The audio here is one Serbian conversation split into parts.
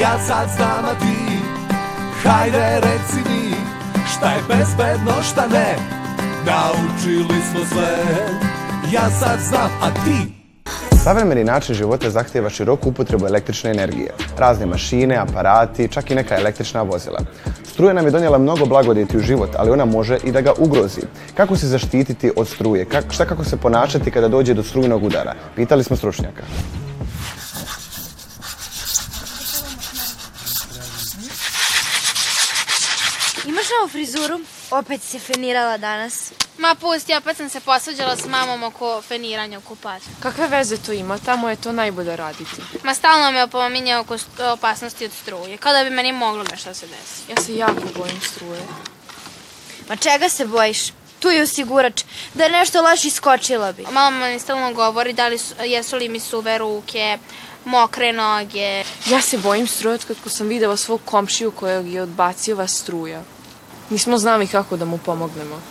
Ja sad znam, a ti Hajde reci mi Šta je bezbedno, šta ne Naučili smo sve Ja sad znam, a ti Savremeni način života zahtjeva široku upotrebu električne energije. Razne mašine, aparati, čak i neka električna vozila. Struja nam je donijela mnogo blagodeti u život, ali ona može i da ga ugrozi. Kako se zaštititi od struje? Kak, šta kako se ponašati kada dođe do strujnog udara? Pitali smo stručnjaka. Novu frizuru? Opet si fenirala danas. Ma pusti, opet sam se posvađala s mamom oko feniranja u kupatu. Kakve veze to ima? Tamo je to najbolje raditi. Ma stalno me opominje oko st- opasnosti od struje. Kao da bi meni moglo nešto se desi. Ja se jako bojim struje. Ma čega se bojiš? Tu je osigurač. Da je nešto loše iskočila bi. Mama mi stalno govori da li su, jesu li mi suve ruke, mokre noge. Ja se bojim struje od kako sam videla svog komšiju kojeg je odbaciva struja. Nismo znali kako da mu pomognemo.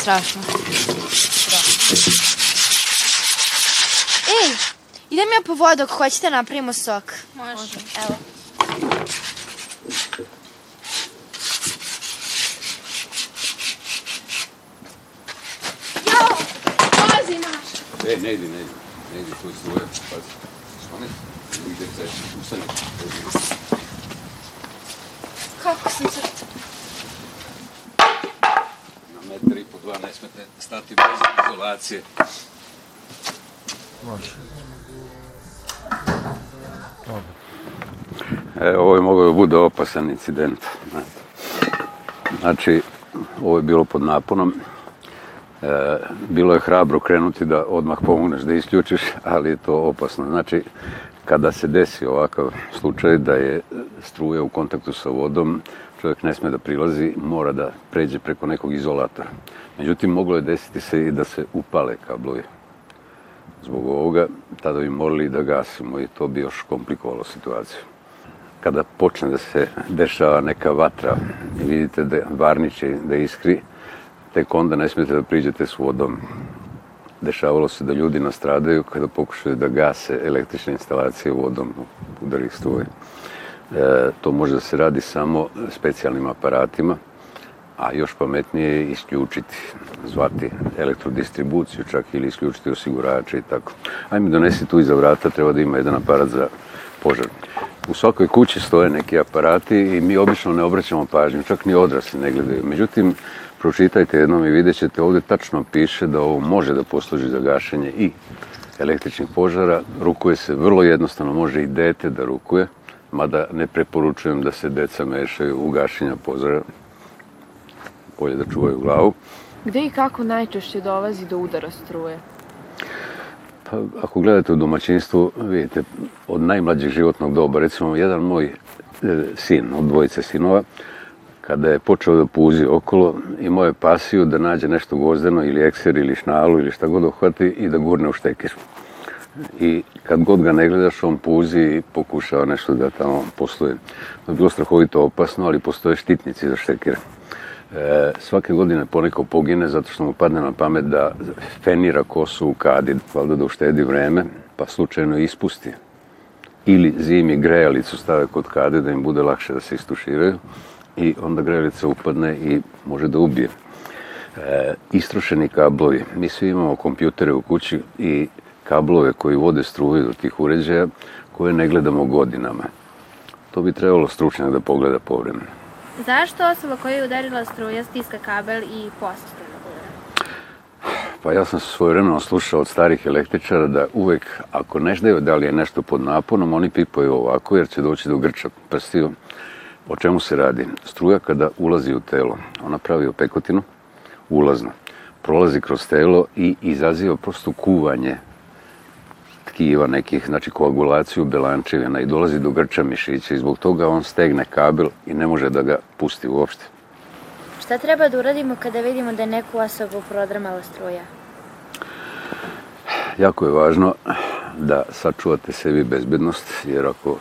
Strašno. Ej, idem ja po vodu ako hoćete napravimo sok. Može. Evo. Pazi naš! E, ne idi, ne idi. Ne idi, tu je struje. Pazi. Svane. Ide se. Ustani. Kako sam se... Na metar i po dva ne smete stati bez izolacije. E, ovo je mogao da bude opasan incident. Znači, ovo je bilo pod naponom. E, bilo je hrabro krenuti da odmah pomogneš da isključiš, ali je to opasno. Znači, kada se desi ovakav slučaj da je struja u kontaktu sa vodom, čovjek ne sme da prilazi, mora da pređe preko nekog izolatora. Međutim, moglo je desiti se i da se upale kablovi. Zbog ovoga, tada bi morali da gasimo i to bi još komplikovalo situaciju. Kada počne da se dešava neka vatra i vidite da varniće da iskri, tek onda ne smijete da priđete s vodom. Dešavalo se da ljudi nastradaju kada pokušaju da gase električne instalacije vodom udarih struje. E, to može da se radi samo specijalnim aparatima, a još pametnije je isključiti, zvati elektrodistribuciju čak ili isključiti osigurače i tako. Ajme donesi tu iza vrata, treba da ima jedan aparat za požar. U svakoj kući stoje neki aparati i mi obično ne obraćamo pažnju, čak ni odrasli ne gledaju. Međutim, pročitajte jednom i vidjet ćete, ovdje tačno piše da ovo može da posluži za gašenje i električnih požara. Rukuje se vrlo jednostavno, može i dete da rukuje, mada ne preporučujem da se deca mešaju u gašenja požara. Bolje da čuvaju glavu. Gde i kako najčešće dolazi do udara struje? Pa, ako gledate u domaćinstvu, vidite, od najmlađeg životnog doba, recimo, jedan moj e, sin, od dvojice sinova, kada je počeo da puzi okolo, imao je pasiju da nađe nešto gozdeno ili ekser ili šnalu ili šta god uhvati i da gurne u štekir. I kad god ga ne gledaš, on puzi i pokušava nešto da tamo posluje. To je bilo strahovito opasno, ali postoje štitnici za štekir. E, svake godine poneko pogine zato što mu padne na pamet da fenira kosu u kadi, valjda da uštedi vreme, pa slučajno ispusti. Ili zimi grejalicu stave kod kade da im bude lakše da se istuširaju i onda grejalica upadne i može da ubije. E, istrošeni kablovi. Mi svi imamo kompjutere u kući i kablove koji vode struju do tih uređaja koje ne gledamo godinama. To bi trebalo stručnjak da pogleda povremeno. Zašto osoba koja je udarila struja stiska kabel i posle udara? Pa ja sam svoje vremeno slušao od starih električara da uvek, ako ne znaju da li je nešto pod naponom, oni pipaju ovako jer će doći do grča prstiju. O čemu se radi? Struja kada ulazi u telo, ona pravi opekotinu, ulazno, prolazi kroz telo i izaziva prosto kuvanje tkiva nekih, znači koagulaciju belančevina i dolazi do grča mišića i zbog toga on stegne kabel i ne može da ga pusti uopšte. Šta treba da uradimo kada vidimo da je neku osobu prodrmala struja? Jako je važno da sačuvate sebi bezbednost, jer ako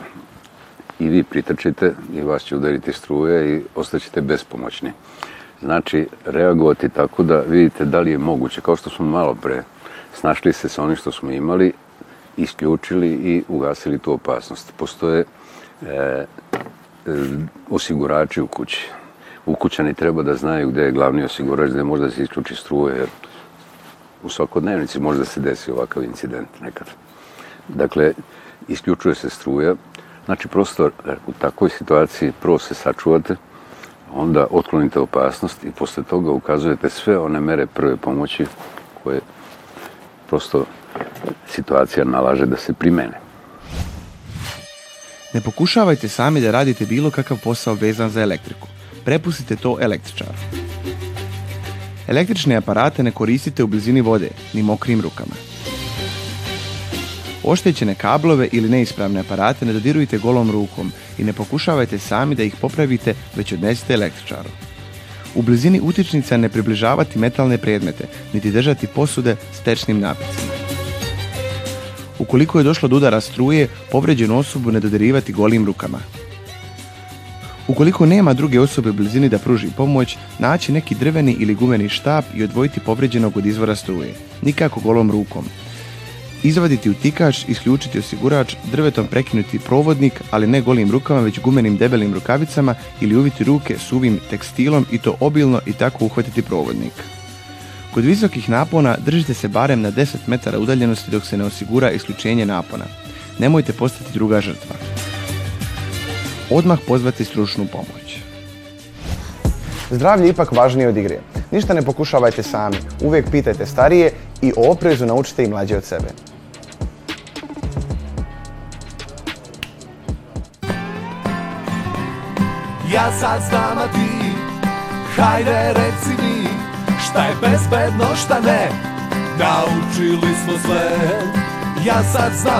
i vi pritrčite i vas će udariti struje i ostaćete bespomoćni. Znači, reagovati tako da vidite da li je moguće, kao što smo malo pre snašli se sa onim što smo imali isključili i ugasili tu opasnost. Postoje e, e, osigurači u kući. Ukućani treba da znaju gde je glavni osigurač, gde može da se isključi struje, jer u svakodnevnici može da se desi ovakav incident nekad. Dakle, isključuje se struja, znači prosto e, u takvoj situaciji prvo se sačuvate, onda otklonite opasnost i posle toga ukazujete sve one mere prve pomoći koje prosto situacija nalaže da se primene. Ne pokušavajte sami da radite bilo kakav posao vezan za elektriku. Prepustite to električaru. Električne aparate ne koristite u blizini vode, ni mokrim rukama. Oštećene kablove ili neispravne aparate ne dodirujte golom rukom i ne pokušavajte sami da ih popravite, već odnesite električaru. U blizini utičnica ne približavati metalne predmete, niti držati posude s tečnim napicima. Ukoliko je došlo do udara struje, povređenu osobu ne dodirivati golim rukama. Ukoliko nema druge osobe u blizini da pruži pomoć, naći neki drveni ili gumeni štap i odvojiti povređenog od izvora struje. Nikako golom rukom. Izvaditi utikač, isključiti osigurač, drvetom prekinuti provodnik, ali ne golim rukama, već gumenim debelim rukavicama ili uviti ruke suvim tekstilom i to obilno i tako uhvatiti provodnik. Kod visokih napona držite se barem na 10 metara udaljenosti dok se ne osigura isključenje napona. Nemojte postati druga žrtva. Odmah pozvati stručnu pomoć. Zdravlje je ipak važnije od igre. Ništa ne pokušavajte sami, uvijek pitajte starije i o oprezu naučite i mlađe od sebe. Ja sad znam, a ti Hajde reci mi Šta je bezbedno, šta ne Naučili smo sve. Ja sad znam